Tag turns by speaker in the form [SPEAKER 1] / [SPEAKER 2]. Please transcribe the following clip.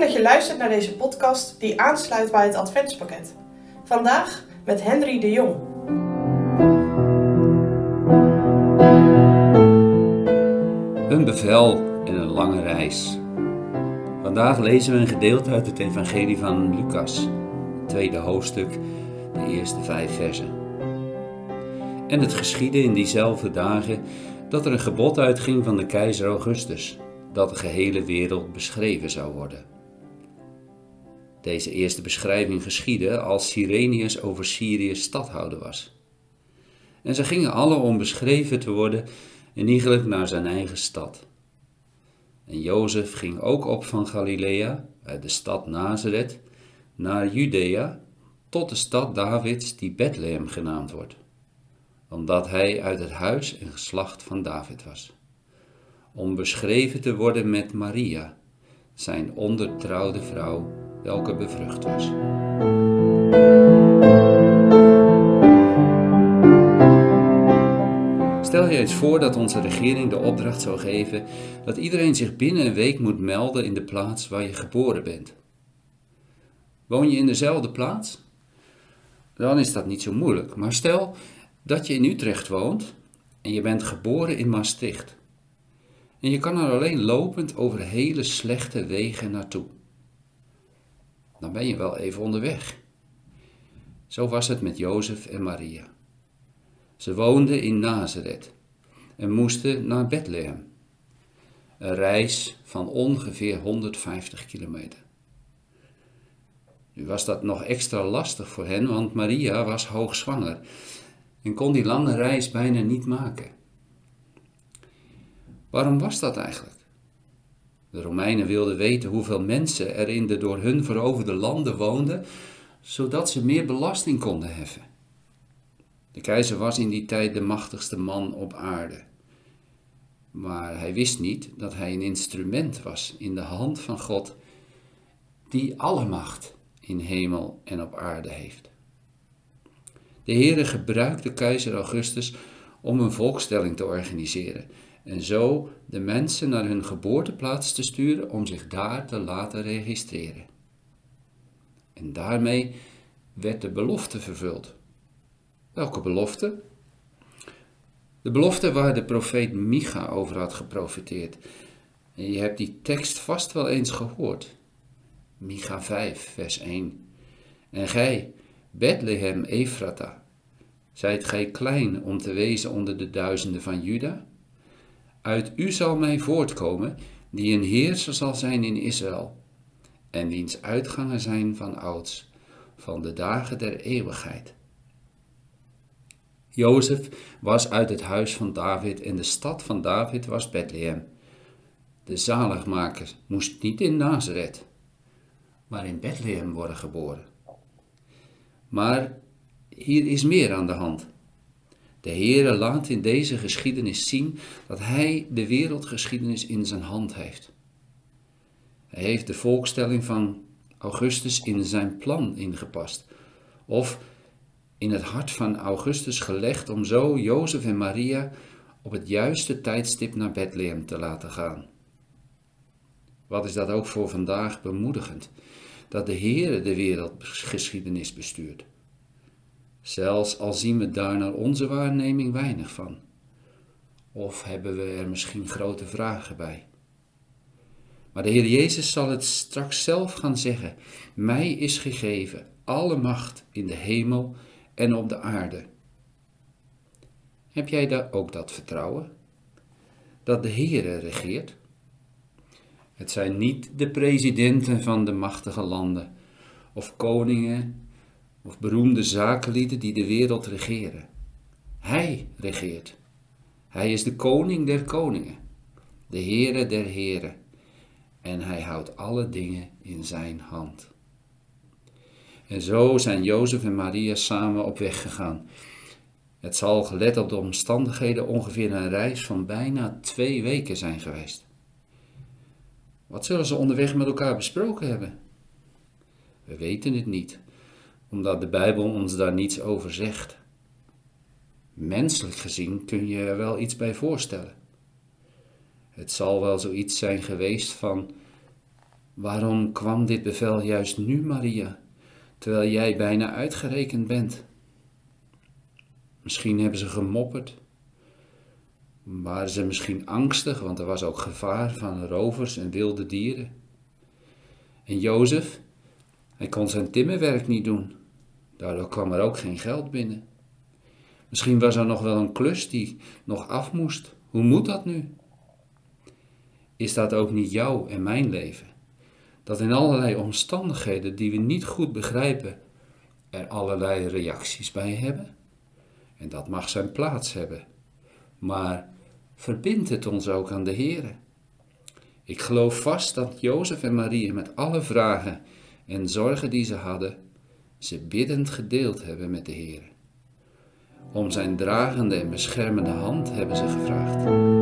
[SPEAKER 1] Dat je luistert naar deze podcast die aansluit bij het Adventspakket. Vandaag met Henry de Jong.
[SPEAKER 2] Een bevel en een lange reis. Vandaag lezen we een gedeelte uit het Evangelie van Lucas, tweede hoofdstuk, de eerste vijf versen. En het geschiedde in diezelfde dagen dat er een gebod uitging van de keizer Augustus, dat de gehele wereld beschreven zou worden. Deze eerste beschrijving geschiedde als Sirenius over Syrië stadhouder was. En ze gingen alle om beschreven te worden en iegelijk naar zijn eigen stad. En Jozef ging ook op van Galilea, uit de stad Nazareth, naar Judea, tot de stad Davids, die Bethlehem genaamd wordt, omdat hij uit het huis en geslacht van David was, om beschreven te worden met Maria, zijn ondertrouwde vrouw, welke bevrucht was. Stel je eens voor dat onze regering de opdracht zou geven dat iedereen zich binnen een week moet melden in de plaats waar je geboren bent. Woon je in dezelfde plaats? Dan is dat niet zo moeilijk. Maar stel dat je in Utrecht woont en je bent geboren in Maastricht. En je kan er alleen lopend over hele slechte wegen naartoe. Dan ben je wel even onderweg. Zo was het met Jozef en Maria. Ze woonden in Nazareth en moesten naar Bethlehem. Een reis van ongeveer 150 kilometer. Nu was dat nog extra lastig voor hen, want Maria was hoogzwanger en kon die lange reis bijna niet maken. Waarom was dat eigenlijk? De Romeinen wilden weten hoeveel mensen er in de door hun veroverde landen woonden, zodat ze meer belasting konden heffen. De keizer was in die tijd de machtigste man op aarde. Maar hij wist niet dat hij een instrument was in de hand van God, die alle macht in hemel en op aarde heeft. De Heere gebruikte keizer Augustus om een volkstelling te organiseren en zo de mensen naar hun geboorteplaats te sturen om zich daar te laten registreren. En daarmee werd de belofte vervuld. Welke belofte? De belofte waar de profeet Micha over had geprofiteerd. En je hebt die tekst vast wel eens gehoord. Micha 5, vers 1. En gij, Bethlehem Ephrata, zijt gij klein om te wezen onder de duizenden van Juda? Uit u zal mij voortkomen, die een heerser zal zijn in Israël, en wiens uitgangen zijn van ouds, van de dagen der eeuwigheid. Jozef was uit het huis van David en de stad van David was Bethlehem. De zaligmaker moest niet in Nazareth, maar in Bethlehem worden geboren. Maar hier is meer aan de hand. De Heere laat in deze geschiedenis zien dat Hij de wereldgeschiedenis in zijn hand heeft. Hij heeft de volkstelling van Augustus in zijn plan ingepast. Of in het hart van Augustus gelegd om zo Jozef en Maria op het juiste tijdstip naar Bethlehem te laten gaan. Wat is dat ook voor vandaag bemoedigend, dat de Heere de wereldgeschiedenis bestuurt. Zelfs al zien we daar naar onze waarneming weinig van. Of hebben we er misschien grote vragen bij. Maar de Heer Jezus zal het straks zelf gaan zeggen: Mij is gegeven alle macht in de hemel en op de aarde. Heb jij daar ook dat vertrouwen? Dat de Heere regeert? Het zijn niet de presidenten van de machtige landen, of koningen, of beroemde zakenlieden die de wereld regeren. Hij regeert. Hij is de koning der koningen, de Heere der heren, en hij houdt alle dingen in zijn hand. En zo zijn Jozef en Maria samen op weg gegaan. Het zal gelet op de omstandigheden ongeveer een reis van bijna twee weken zijn geweest. Wat zullen ze onderweg met elkaar besproken hebben? We weten het niet, omdat de Bijbel ons daar niets over zegt. Menselijk gezien kun je er wel iets bij voorstellen. Het zal wel zoiets zijn geweest van Waarom kwam dit bevel juist nu, Maria, terwijl jij bijna uitgerekend bent? Misschien hebben ze gemopperd. Waren ze misschien angstig, want er was ook gevaar van rovers en wilde dieren. En Jozef, hij kon zijn timmerwerk niet doen. Daardoor kwam er ook geen geld binnen. Misschien was er nog wel een klus die nog af moest. Hoe moet dat nu? Is dat ook niet jouw en mijn leven? Dat in allerlei omstandigheden die we niet goed begrijpen, er allerlei reacties bij hebben? En dat mag zijn plaats hebben. Maar verbindt het ons ook aan de Heer? Ik geloof vast dat Jozef en Maria met alle vragen en zorgen die ze hadden, ze biddend gedeeld hebben met de Heer. Om zijn dragende en beschermende hand hebben ze gevraagd.